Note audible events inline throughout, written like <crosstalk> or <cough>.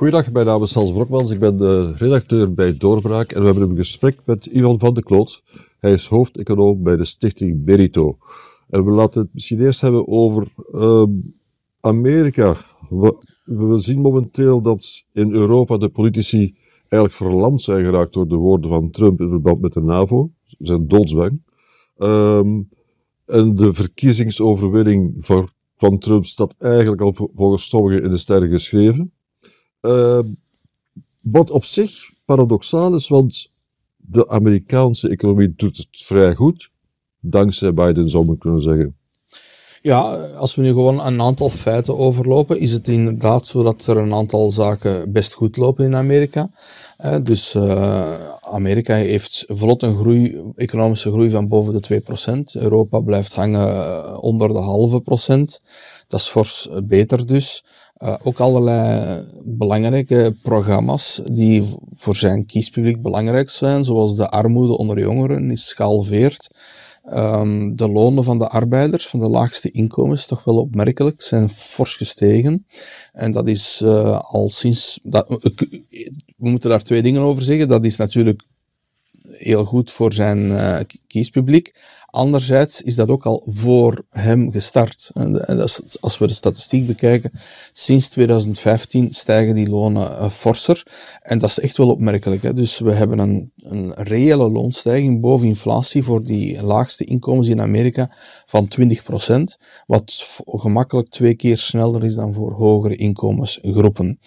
Goedendag, mijn naam is Hans Brokmans. Ik ben de redacteur bij Doorbraak en we hebben een gesprek met Ivan van de Kloot. Hij is hoofdeconoom bij de stichting Merito. En we laten het misschien eerst hebben over uh, Amerika. We, we, zien momenteel dat in Europa de politici eigenlijk verlamd zijn geraakt door de woorden van Trump in verband met de NAVO. Zijn doodsbang. Um, en de verkiezingsoverwinning van, van Trump staat eigenlijk al volgens sommigen in de sterren geschreven. Uh, wat op zich paradoxaal is, want de Amerikaanse economie doet het vrij goed, dankzij Biden zou men kunnen zeggen. Ja, als we nu gewoon een aantal feiten overlopen, is het inderdaad zo dat er een aantal zaken best goed lopen in Amerika. Dus uh, Amerika heeft vlot een groei, economische groei van boven de 2%. Europa blijft hangen eh, onder de halve procent. Dat is fors beter dus. Uh, ook allerlei belangrijke programma's die voor zijn kiespubliek belangrijk zijn, zoals de armoede onder jongeren is gehalveerd. Um, de lonen van de arbeiders van de laagste inkomens, toch wel opmerkelijk, zijn fors gestegen. En dat is uh, al sinds. Dat, we moeten daar twee dingen over zeggen. Dat is natuurlijk heel goed voor zijn kiespubliek. Anderzijds is dat ook al voor hem gestart. En als we de statistiek bekijken, sinds 2015 stijgen die lonen uh, forser. En dat is echt wel opmerkelijk. Hè? Dus we hebben een, een reële loonstijging boven inflatie voor die laagste inkomens in Amerika van 20%, wat gemakkelijk twee keer sneller is dan voor hogere inkomensgroepen.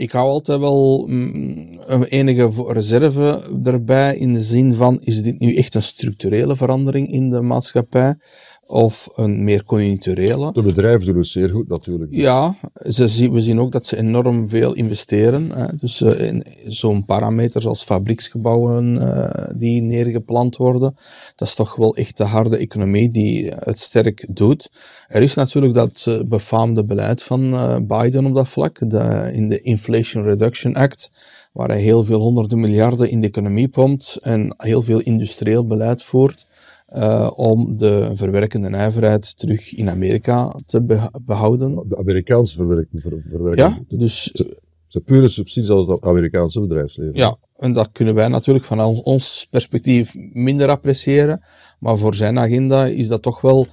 Ik hou altijd wel mm, een enige reserve erbij in de zin van, is dit nu echt een structurele verandering in de maatschappij? Of een meer conjuncturele. De bedrijven doen het zeer goed natuurlijk. Ja, ze, we zien ook dat ze enorm veel investeren. Hè. Dus uh, zo'n parameters als fabrieksgebouwen uh, die neergeplant worden, dat is toch wel echt de harde economie die het sterk doet. Er is natuurlijk dat uh, befaamde beleid van Biden op dat vlak, de, in de Inflation Reduction Act, waar hij heel veel honderden miljarden in de economie pompt en heel veel industrieel beleid voert. Uh, om de verwerkende nijverheid terug in Amerika te behouden. De Amerikaanse verwerking. verwerking. Ja, dus... Het pure subsidies aan het Amerikaanse bedrijfsleven. Ja, en dat kunnen wij natuurlijk van ons perspectief minder appreciëren. Maar voor zijn agenda is dat toch wel.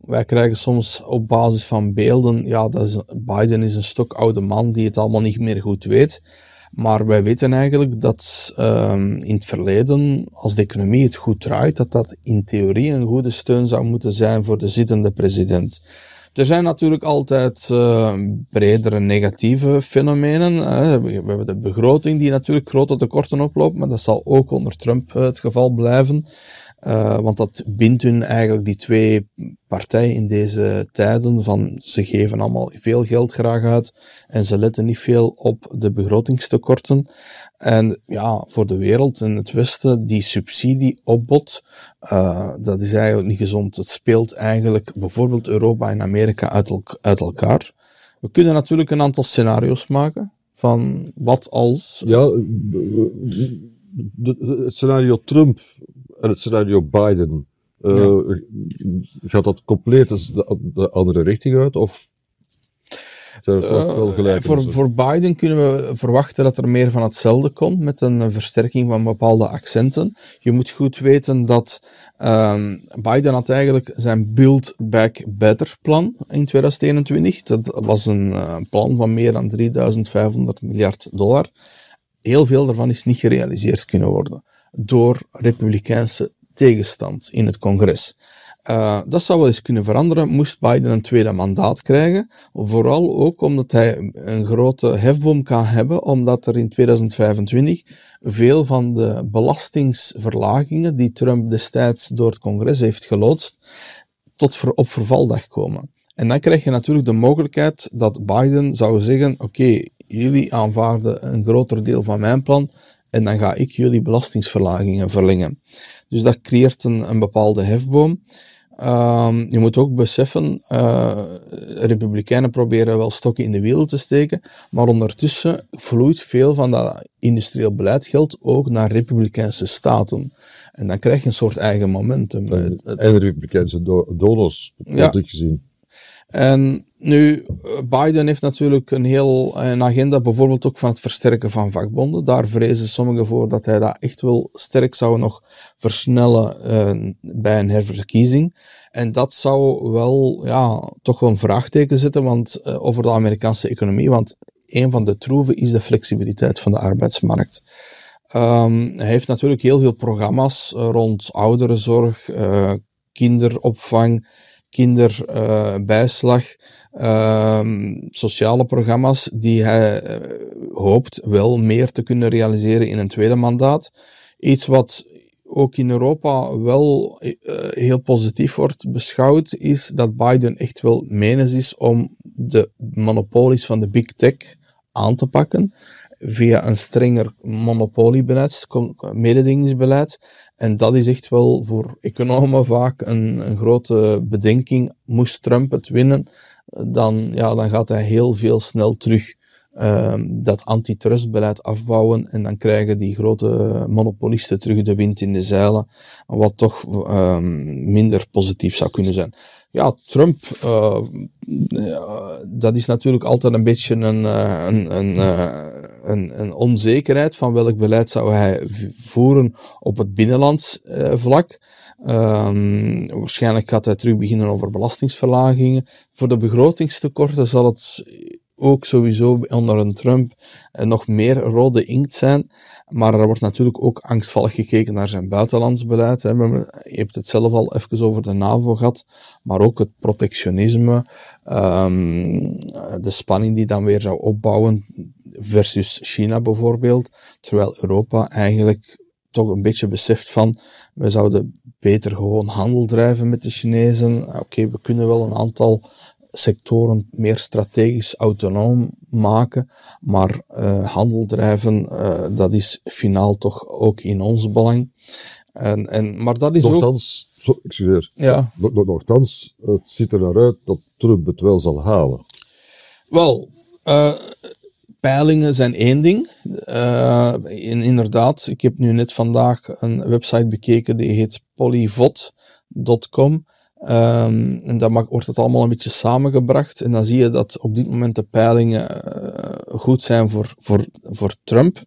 wij krijgen soms op basis van beelden. Ja, dat is, Biden is een stok oude man die het allemaal niet meer goed weet. Maar wij weten eigenlijk dat um, in het verleden, als de economie het goed draait, dat dat in theorie een goede steun zou moeten zijn voor de zittende president. Er zijn natuurlijk altijd uh, bredere negatieve fenomenen. We hebben de begroting die natuurlijk grote tekorten oploopt, maar dat zal ook onder Trump het geval blijven. Uh, want dat bindt hun eigenlijk die twee partijen in deze tijden van ze geven allemaal veel geld graag uit en ze letten niet veel op de begrotingstekorten. En ja, voor de wereld in het Westen, die subsidieopbod, uh, dat is eigenlijk niet gezond. Het speelt eigenlijk bijvoorbeeld Europa en Amerika uit, uit elkaar. We kunnen natuurlijk een aantal scenario's maken van wat als. Ja, het scenario Trump en het scenario Biden, uh, gaat dat compleet de, de andere richting uit? Of uh, voor, voor Biden kunnen we verwachten dat er meer van hetzelfde komt, met een versterking van bepaalde accenten. Je moet goed weten dat um, Biden had eigenlijk zijn Build Back Better plan in 2021. Dat was een uh, plan van meer dan 3500 miljard dollar. Heel veel daarvan is niet gerealiseerd kunnen worden door republikeinse tegenstand in het congres. Uh, dat zou wel eens kunnen veranderen, moest Biden een tweede mandaat krijgen. Vooral ook omdat hij een grote hefboom kan hebben, omdat er in 2025 veel van de belastingsverlagingen die Trump destijds door het congres heeft geloodst, tot ver, op vervaldag komen. En dan krijg je natuurlijk de mogelijkheid dat Biden zou zeggen: Oké, jullie aanvaarden een groter deel van mijn plan, en dan ga ik jullie belastingsverlagingen verlengen. Dus dat creëert een, een bepaalde hefboom. Um, je moet ook beseffen, uh, republikeinen proberen wel stokken in de wiel te steken, maar ondertussen vloeit veel van dat industrieel beleid ook naar republikeinse staten. En dan krijg je een soort eigen momentum. En, en republikeinse do donors, ja. gezien. En nu, Biden heeft natuurlijk een heel een agenda, bijvoorbeeld ook van het versterken van vakbonden. Daar vrezen sommigen voor dat hij dat echt wel sterk zou nog versnellen uh, bij een herverkiezing. En dat zou wel, ja, toch wel een vraagteken zetten want, over de Amerikaanse economie. Want een van de troeven is de flexibiliteit van de arbeidsmarkt. Um, hij heeft natuurlijk heel veel programma's rond ouderenzorg, uh, kinderopvang, kinderbijslag, uh, sociale programma's, die hij hoopt wel meer te kunnen realiseren in een tweede mandaat. Iets wat ook in Europa wel uh, heel positief wordt beschouwd, is dat Biden echt wel menens is om de monopolies van de big tech aan te pakken via een strenger monopoliebeleid, mededingingsbeleid. En dat is echt wel voor economen vaak een, een grote bedenking. Moest Trump het winnen, dan, ja, dan gaat hij heel veel snel terug uh, dat antitrustbeleid afbouwen en dan krijgen die grote monopolisten terug de wind in de zeilen, wat toch uh, minder positief zou kunnen zijn. Ja, Trump, uh, dat is natuurlijk altijd een beetje een, eh, een, een, eh, een, een, onzekerheid van welk beleid zou hij voeren op het binnenlands vlak. Um, waarschijnlijk gaat hij terug beginnen over belastingsverlagingen. Voor de begrotingstekorten zal het ook sowieso onder een Trump nog meer rode inkt zijn. Maar er wordt natuurlijk ook angstvallig gekeken naar zijn buitenlands beleid. Hè. Je hebt het zelf al even over de NAVO gehad, maar ook het protectionisme, um, de spanning die dan weer zou opbouwen versus China bijvoorbeeld. Terwijl Europa eigenlijk toch een beetje beseft van, we zouden beter gewoon handel drijven met de Chinezen. Oké, we kunnen wel een aantal sectoren meer strategisch autonoom maken, maar uh, handel drijven, uh, dat is finaal toch ook in ons belang. En, en, maar dat is Nochtans, ook... Zo, excuseer. Ja. Nochtans, het ziet er naar uit dat Trump het wel zal halen. Wel, uh, peilingen zijn één ding. In, inderdaad, ik heb nu net vandaag een website bekeken die heet polyvot.com. Um, en dan wordt het allemaal een beetje samengebracht. En dan zie je dat op dit moment de peilingen uh, goed zijn voor, voor, voor Trump.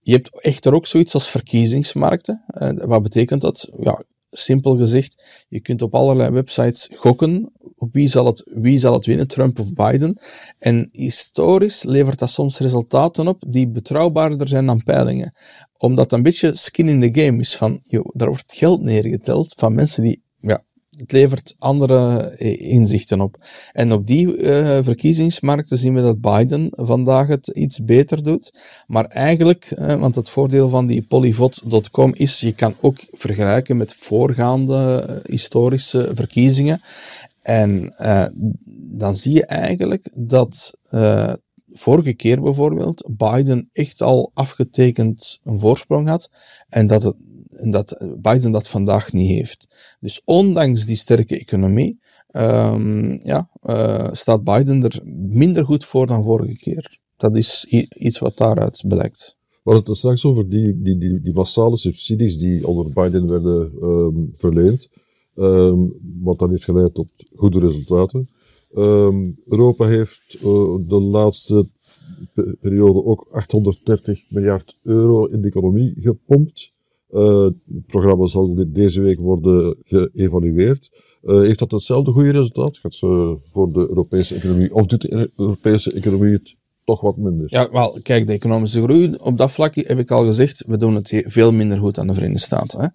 Je hebt echter ook zoiets als verkiezingsmarkten. Uh, wat betekent dat? Ja, simpel gezegd, je kunt op allerlei websites gokken op wie zal, het, wie zal het winnen, Trump of Biden. En historisch levert dat soms resultaten op die betrouwbaarder zijn dan peilingen. Omdat het een beetje skin in the game is van, joh, daar wordt geld neergeteld van mensen die het levert andere eh, inzichten op. En op die uh, verkiezingsmarkten zien we dat Biden vandaag het iets beter doet. Maar eigenlijk, uh, want het voordeel van die polyvot.com is, je kan ook vergelijken met voorgaande historische verkiezingen. En dan zie je eigenlijk dat vorige keer bijvoorbeeld Biden echt al afgetekend een voorsprong had. En dat het en dat Biden dat vandaag niet heeft. Dus ondanks die sterke economie um, ja, uh, staat Biden er minder goed voor dan vorige keer. Dat is iets wat daaruit blijkt. We hadden het straks over die, die, die, die massale subsidies die onder Biden werden um, verleend. Um, wat dan heeft geleid tot goede resultaten. Europa heeft uh, de laatste periode ook 830 miljard euro in de economie gepompt. Uh, het programma zal deze week worden geëvalueerd. Uh, heeft dat hetzelfde goede resultaat? Gaat ze voor de Europese economie, of doet de Europese economie het toch wat minder? Ja, wel, kijk, de economische groei, op dat vlak heb ik al gezegd, we doen het veel minder goed aan de Verenigde Staten. Hè?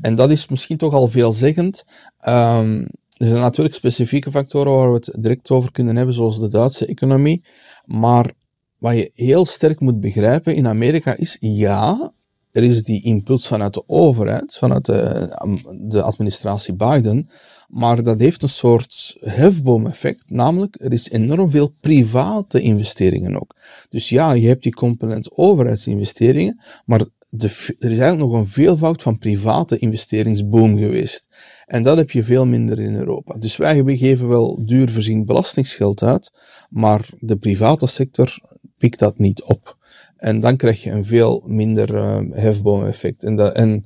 En dat is misschien toch al veelzeggend. Um, er zijn natuurlijk specifieke factoren waar we het direct over kunnen hebben, zoals de Duitse economie. Maar wat je heel sterk moet begrijpen in Amerika is, ja, er is die impuls vanuit de overheid, vanuit de, de administratie Biden, maar dat heeft een soort hefboom-effect, namelijk er is enorm veel private investeringen ook. Dus ja, je hebt die component overheidsinvesteringen, maar er is eigenlijk nog een veelvoud van private investeringsboom geweest. En dat heb je veel minder in Europa. Dus wij geven wel duur voorzien belastingsgeld uit, maar de private sector pikt dat niet op. En dan krijg je een veel minder uh, hefboom-effect. En, dat, en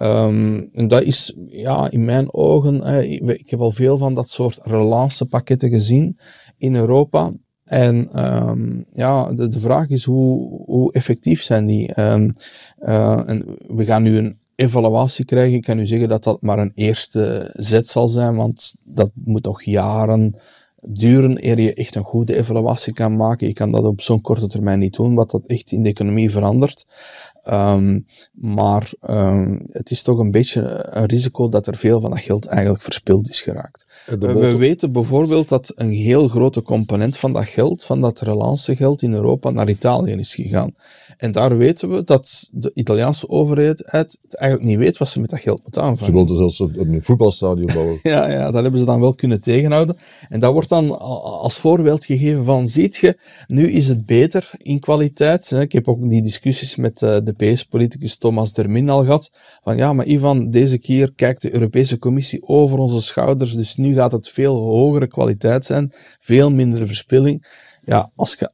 Um, en is ja, in mijn ogen, ik heb al veel van dat soort relancepakketten gezien in Europa. En um, ja, de, vraag is hoe, hoe effectief zijn die? Um, en we gaan nu een evaluatie krijgen. Ik kan u zeggen dat dat maar een eerste zet zal zijn, want dat moet nog jaren duren eer je echt een goede evaluatie kan maken. Je kan dat op zo'n korte termijn niet doen, wat dat echt in de economie verandert. Um, maar um, het is toch een beetje een risico dat er veel van dat geld eigenlijk verspild is geraakt. We weten bijvoorbeeld dat een heel grote component van dat geld, van dat relancegeld in Europa, naar Italië is gegaan. En daar weten we dat de Italiaanse overheid het eigenlijk niet weet wat ze met dat geld moeten aanvangen. Ze wilden zelfs een voetbalstadion <laughs> bouwen. ja, ja, dat hebben ze dan wel kunnen tegenhouden. En dat wordt dan als voorbeeld gegeven van, ziet je, nu is het beter in kwaliteit. Ik heb ook die discussies met eh, de PS-politicus Thomas Dermin al gehad. Van ja, maar Ivan, deze keer kijkt de Europese Commissie over onze schouders, dus nu gaat het veel hogere kwaliteit zijn, veel minder verspilling. Ja, als je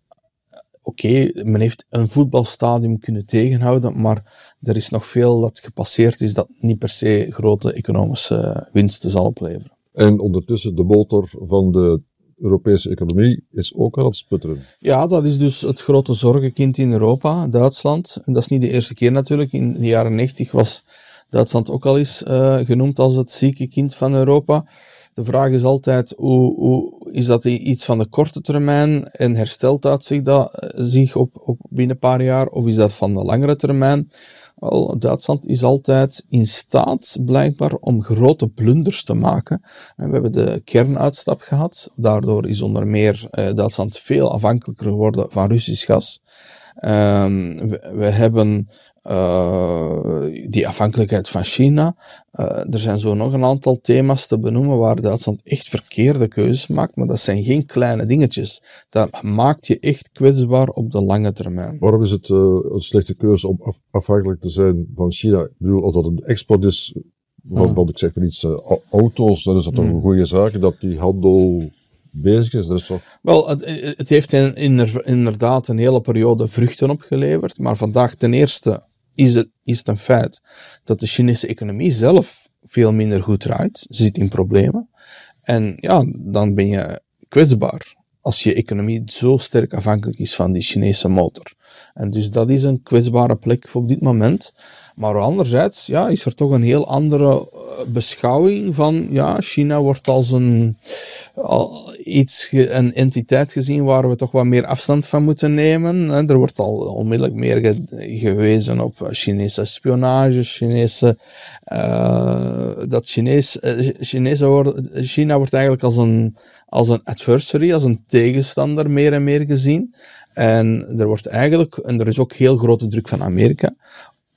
oké, men heeft een voetbalstadium kunnen tegenhouden, maar er is nog veel dat gepasseerd is dat niet per se grote economische winsten zal opleveren. En ondertussen de motor van de Europese economie is ook aan het sputteren. Ja, dat is dus het grote zorgenkind in Europa, Duitsland. En dat is niet de eerste keer natuurlijk. In de jaren 90 was Duitsland ook al eens uh, genoemd als het zieke kind van Europa. De vraag is altijd, hoe, hoe, is dat iets van de korte termijn en herstelt dat zich, dat, eh, zich op, op binnen een paar jaar, of is dat van de langere termijn? Wel, Duitsland is altijd in staat, blijkbaar, om grote blunders te maken. En we hebben de kernuitstap gehad. Daardoor is onder meer eh, Duitsland veel afhankelijker geworden van Russisch gas. Um, we, we, hebben uh, die afhankelijkheid van China. Uh, er zijn zo nog een aantal thema's te benoemen waar Duitsland echt verkeerde keuzes maakt, maar dat zijn geen kleine dingetjes. Dat maakt je echt kwetsbaar op de lange termijn. Waarom is het uh, een slechte keuze om af afhankelijk te zijn van China? Ik bedoel, als dat een export is van, ik zeg maar iets, auto's, dan is dat toch hmm. een goede zaak dat die handel bezig is. Dus Wel, het, heeft in, inderdaad een hele periode vruchten opgeleverd, maar vandaag ten eerste is het, is het een feit dat de Chinese economie zelf veel minder goed draait. Ze zit in problemen. En ja, dan ben je kwetsbaar als je economie zo sterk afhankelijk is van die Chinese motor. En dus dat is een kwetsbare plek op dit moment. Maar anderzijds ja, is er toch een heel andere eh, beschouwing van, ja, China wordt als een, iets, een entiteit gezien waar we toch wat meer afstand van moeten nemen. Er wordt al onmiddellijk meer gewezen op Chinese spionage, Chinese, uh, dat Chinees, Chinese China wordt eigenlijk als een, als een adversary, als een tegenstander meer en meer gezien. En er wordt eigenlijk, en er is ook heel grote druk van Amerika,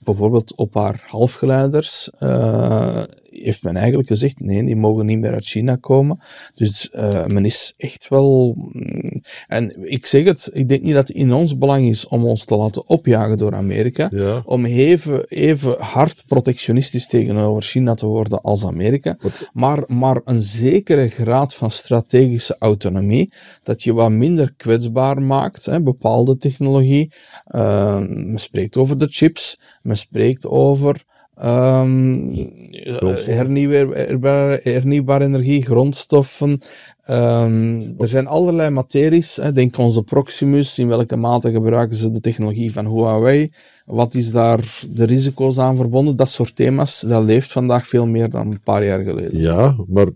bijvoorbeeld op haar halfgeleiders uh, heeft men eigenlijk gezegd, nee, die mogen niet meer uit China komen. Dus uh, men is echt wel... Mm, en ik zeg het, ik denk niet dat het in ons belang is om ons te laten opjagen door Amerika, ja. om even, even hard protectionistisch tegenover China te worden als Amerika, maar, maar een zekere graad van strategische autonomie, dat je wat minder kwetsbaar maakt, hè, bepaalde technologie. Uh, men spreekt over de chips, men spreekt over Um, hernieuwbare, hernieuwbare energie, grondstoffen. Um, er zijn allerlei materies. Hè. Denk onze Proximus. In welke mate gebruiken ze de technologie van Huawei? Wat is daar de risico's aan verbonden? Dat soort thema's, dat leeft vandaag veel meer dan een paar jaar geleden. Ja, maar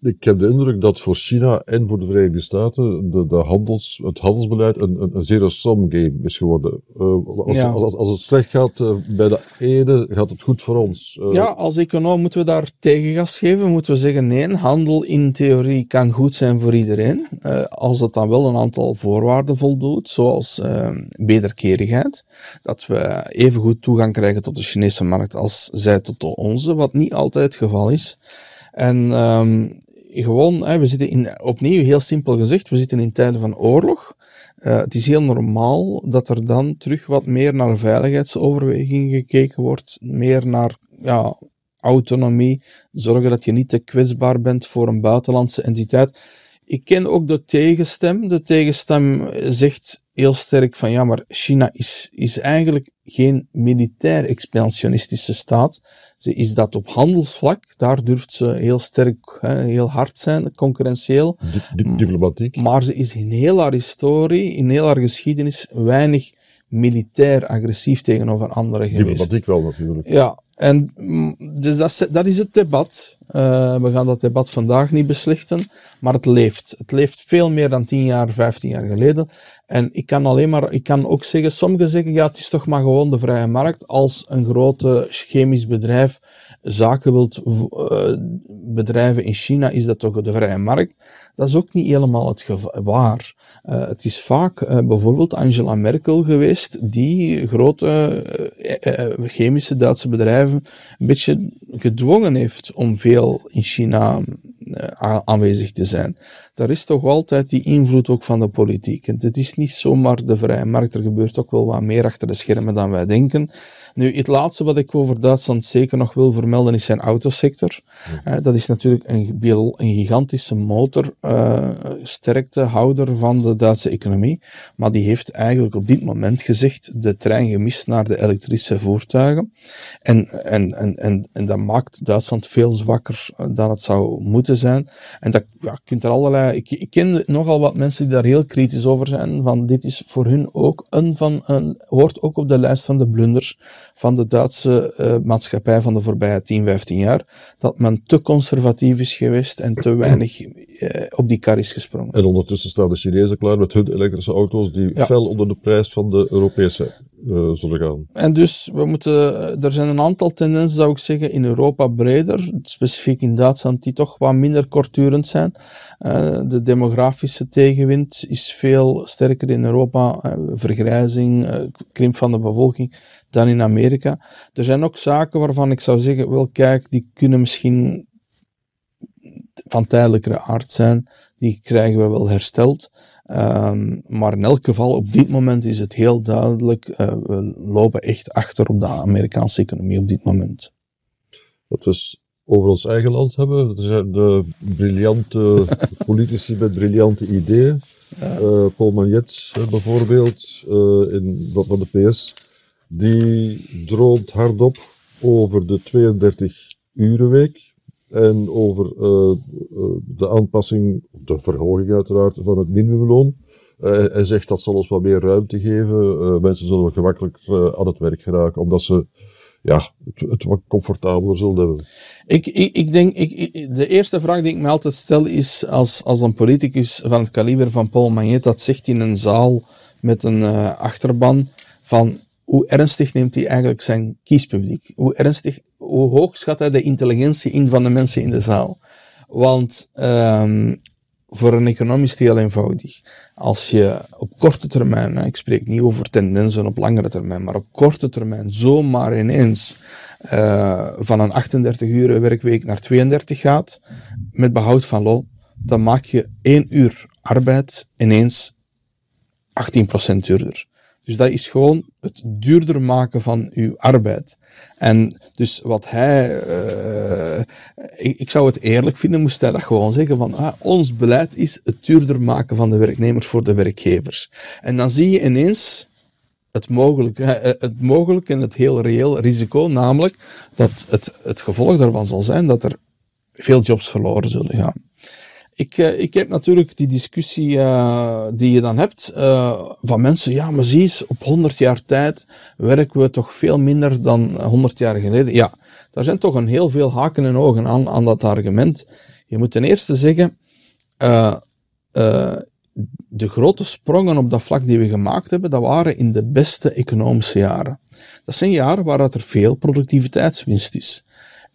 ik heb de indruk dat voor China en voor de Verenigde Staten de, de handels, het handelsbeleid een, een, een zero-sum game is geworden. Uh, als, als, als, het slecht gaat uh, bij de ene, gaat het goed voor ons. Uh, ja, als econoom moeten we daar tegengas geven. Moeten we zeggen, nee, handel in theorie kan goed zijn voor iedereen. als het dan wel een aantal voorwaarden voldoet, zoals wederkerigheid. Dat we even goed toegang krijgen tot de Chinese markt als zij tot de onze, wat niet altijd het geval is. En um, gewoon, hè, we zitten in, opnieuw heel simpel gezegd, we zitten in tijden van oorlog. Uh, het is heel normaal dat er dan terug wat meer naar veiligheidsoverwegingen gekeken wordt, meer naar ja, autonomie, zorgen dat je niet te kwetsbaar bent voor een buitenlandse entiteit. Ik ken ook de tegenstem. De tegenstem zegt heel sterk van ja, maar China is, is eigenlijk geen militair expansionistische staat. Ze is dat op handelsvlak. Daar durft ze heel sterk, heel hard zijn, concurrentieel. diplomatiek. Maar ze is in heel haar historie, in heel haar geschiedenis, weinig militair agressief tegenover anderen geweest. Diplomatiek wel natuurlijk. Ja, en mm, dus dat, is het debat. Uh, we gaan dat debat vandaag niet beslichten, maar het leeft. Het leeft veel meer dan 10 jaar, 15 jaar geleden. En ik kan alleen maar, ik kan ook zeggen, sommigen zeggen, ja, het is toch maar gewoon de vrije markt. Als een grote chemisch bedrijf zaken wilt uh, bedrijven in China, is dat toch de vrije markt. Dat is ook niet helemaal het waar. Uh, het is vaak uh, bijvoorbeeld Angela Merkel geweest, die grote chemische Duitse bedrijven een beetje gedwongen heeft om veel in China aanwezig te zijn daar is toch altijd die invloed ook van de politiek. En het is niet zomaar de vrije markt, er gebeurt ook wel wat meer achter de schermen dan wij denken. Nu, het laatste wat ik over Duitsland zeker nog wil vermelden is zijn autosector. Ja. dat is natuurlijk een, een gigantische motor, uh, sterktehouder van de Duitse economie. Maar die heeft eigenlijk op dit moment gezegd de trein gemist naar de elektrische voertuigen. En, en, en, en, en dat maakt Duitsland veel zwakker dan het zou moeten zijn. En dat ja, kunt er allerlei. Ik, ik ken nogal wat mensen die daar heel kritisch over zijn. Van dit is voor hun ook een van een, hoort ook op de lijst van de blunders van de Duitse uh, maatschappij van de voorbije 10, 15 jaar, dat men te conservatief is geweest en te weinig uh, op die kar is gesprongen. En ondertussen staan de Chinezen klaar met hun elektrische auto's die ja. fel onder de prijs van de Europese uh, zullen gaan. En dus, we moeten, er zijn een aantal tendensen, zou ik zeggen, in Europa breder, specifiek in Duitsland, die toch wat minder kortdurend zijn. de demografische tegenwind is veel sterker in Europa, vergrijzing, krimp van de bevolking dan in Amerika. Er zijn ook zaken waarvan ik zou zeggen, wel kijk, die kunnen misschien van tijdelijkere aard zijn. Die krijgen we wel hersteld. Um, maar in elk geval, op dit moment is het heel duidelijk, uh, we lopen echt achter op de Amerikaanse economie op dit moment. Dat we over ons eigen land hebben. Dat zijn de briljante <laughs> politici met briljante ideeën. Ja. Uh, Paul Magnet uh, bijvoorbeeld, in, van de PS die droomt hardop over de 32-urenweek en over uh, de aanpassing, de verhoging uiteraard, van het minimumloon. Uh, hij zegt dat zal ons wat meer ruimte geven. mensen zullen gemakkelijk aan het werk geraken, omdat ze ja, het, het, wat comfortabeler zullen hebben. Ik, ik, ik denk, ik, de eerste vraag die ik me altijd stel is, als, als een politicus van het kaliber van Paul Magnet dat zegt in een zaal met een achterban, van hoe ernstig neemt hij eigenlijk zijn kiespubliek? Hoe ernstig, hoe hoog schat hij de intelligentie in van de mensen in de zaal? Want um, voor een economie is het heel eenvoudig. Als je op korte termijn, ik spreek niet over tendensen op langere termijn, maar op korte termijn zomaar ineens uh, van een 38 uur werkweek naar 32 gaat, met behoud van loon, dan maak je één uur arbeid ineens 18% duurder. Dus dat is gewoon het duurder maken van uw arbeid. En dus wat hij, uh, ik, zou het eerlijk vinden, moest hij dat gewoon zeggen van, ah, ons beleid is het duurder maken van de werknemers voor de werkgevers. En dan zie je ineens het mogelijke, het mogelijke en het heel reëel risico, namelijk dat het, het gevolg daarvan zal zijn dat er veel jobs verloren zullen gaan. Ik, uh, ik heb natuurlijk die discussie uh, die je dan hebt uh, van mensen, ja, maar zie op 100 jaar tijd werken we toch veel minder dan 100 jaar geleden. Ja, daar zijn toch een heel veel haken en ogen aan, aan dat argument. Je moet ten eerste zeggen, de grote sprongen op dat vlak die we gemaakt hebben, dat waren in de beste economische jaren. Dat zijn jaren waar er veel productiviteitswinst is.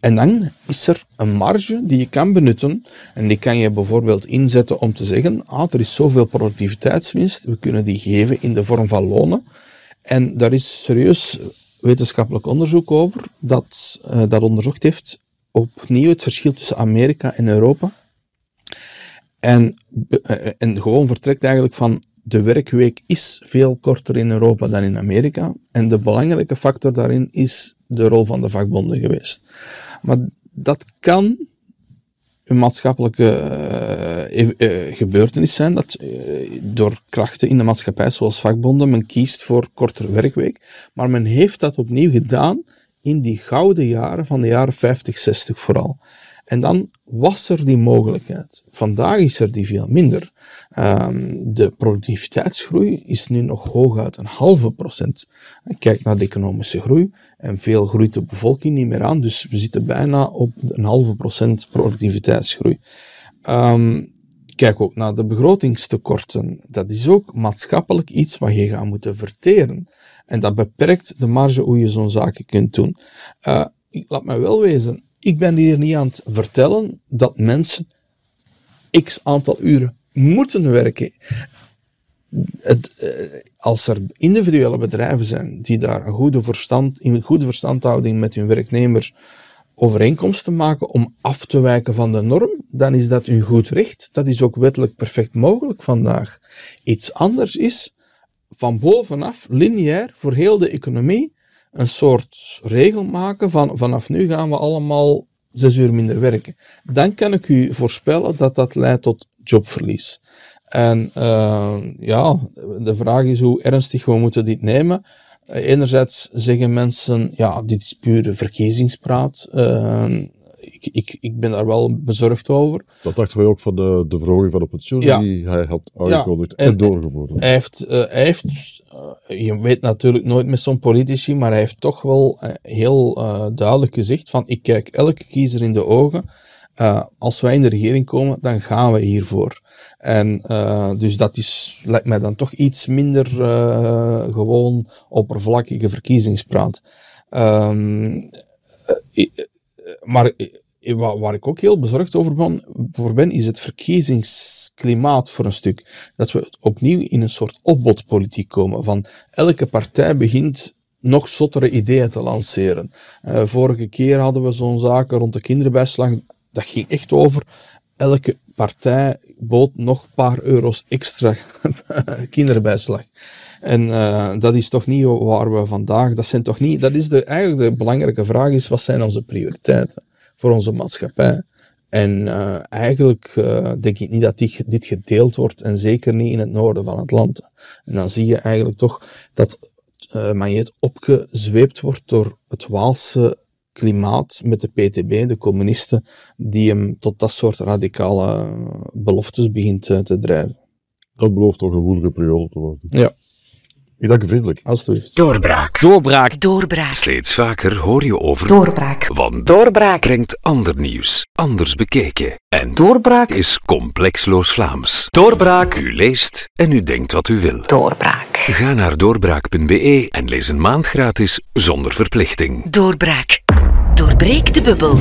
En dan is er een marge die je kan benutten. En die kan je bijvoorbeeld inzetten om te zeggen, ah, er is zoveel productiviteitswinst, we kunnen die geven in de vorm van lonen. En daar is serieus wetenschappelijk onderzoek over, dat, uh, dat onderzocht heeft opnieuw het verschil tussen Amerika en Europa. En, uh, en gewoon vertrekt eigenlijk van de werkweek is veel korter in Europa dan in Amerika. En de belangrijke factor daarin is de rol van de vakbonden geweest. Maar dat kan een maatschappelijke uh, uh, gebeurtenis zijn dat uh, door krachten in de maatschappij, zoals vakbonden, men kiest voor kortere werkweek. Maar men heeft dat opnieuw gedaan in die gouden jaren van de jaren 50, 60 vooral. En dan was er die mogelijkheid. Vandaag is er die veel minder. Um, de productiviteitsgroei is nu nog hooguit een halve procent. Kijk naar de economische groei en veel groeit de bevolking niet meer aan, dus we zitten bijna op een halve procent productiviteitsgroei. Um, kijk ook naar de begrotingstekorten. Dat is ook maatschappelijk iets wat je gaat moeten verteren. En dat beperkt de marge hoe je zo'n zaken kunt doen. Uh, laat me wel wezen, ik ben hier niet aan het vertellen dat mensen x aantal uren moeten werken. Het, eh, als er individuele bedrijven zijn die daar een goede, verstand, in goede verstandhouding met hun werknemers overeenkomsten maken om af te wijken van de norm, dan is dat hun goed recht. Dat is ook wettelijk perfect mogelijk vandaag. Iets anders is van bovenaf, lineair, voor heel de economie, een soort regel maken van vanaf nu gaan we allemaal zes uur minder werken. Dan kan ik u voorspellen dat dat leidt tot jobverlies. En uh, ja, de vraag is hoe ernstig we moeten dit nemen. Enerzijds zeggen mensen, ja, dit is pure verkiezingspraat. Uh, ik, ik, ik ben daar wel bezorgd over. Dat dachten wij ook van de, de verhoging van de pensioen die hij had aangekondigd en, en, doorgevoerd. Hij heeft, uh, hij heeft uh, je weet natuurlijk nooit met zo'n politici, maar hij heeft toch wel uh, heel duidelijk gezegd van ik kijk elke kiezer in de ogen. als wij in de regering komen, dan gaan we hiervoor. En dus dat is, lijkt mij dan toch iets minder gewoon oppervlakkige verkiezingspraat. Um, maar waar, waar, ik ook heel bezorgd over ben, voor ben, is het verkiezingsklimaat voor een stuk. Dat we opnieuw in een soort opbodpolitiek komen. Van elke partij begint nog zottere ideeën te lanceren. Vorige keer hadden we zo'n zaken rond de kinderbijslag. Dat ging echt over elke partij bood nog een paar euro's extra <laughs> kinderbijslag. En uh, dat is toch niet waar we vandaag, dat zijn toch niet, dat is de, eigenlijk de belangrijke vraag is, wat zijn onze prioriteiten voor onze maatschappij? En uh, eigenlijk uh, denk ik niet dat die, dit gedeeld wordt, en zeker niet in het noorden van het land. En dan zie je eigenlijk toch dat uh, Magnet opgezweept wordt door het Waalse klimaat met de PTB, de communisten, die hem tot dat soort radicale beloftes begint te drijven. Dat belooft toch een woelige periode te worden. Ja. Ik dank u vriendelijk. Alsjeblieft. Doorbraak. Doorbraak. Doorbraak. Steeds vaker hoor je over Doorbraak. Want Doorbraak brengt ander nieuws, anders bekeken. En Doorbraak is complexloos Vlaams. Doorbraak. U leest en u denkt wat u wil. Doorbraak. Ga naar doorbraak.be en lees een maand gratis zonder verplichting. Doorbraak. Doorbreek de bubbel.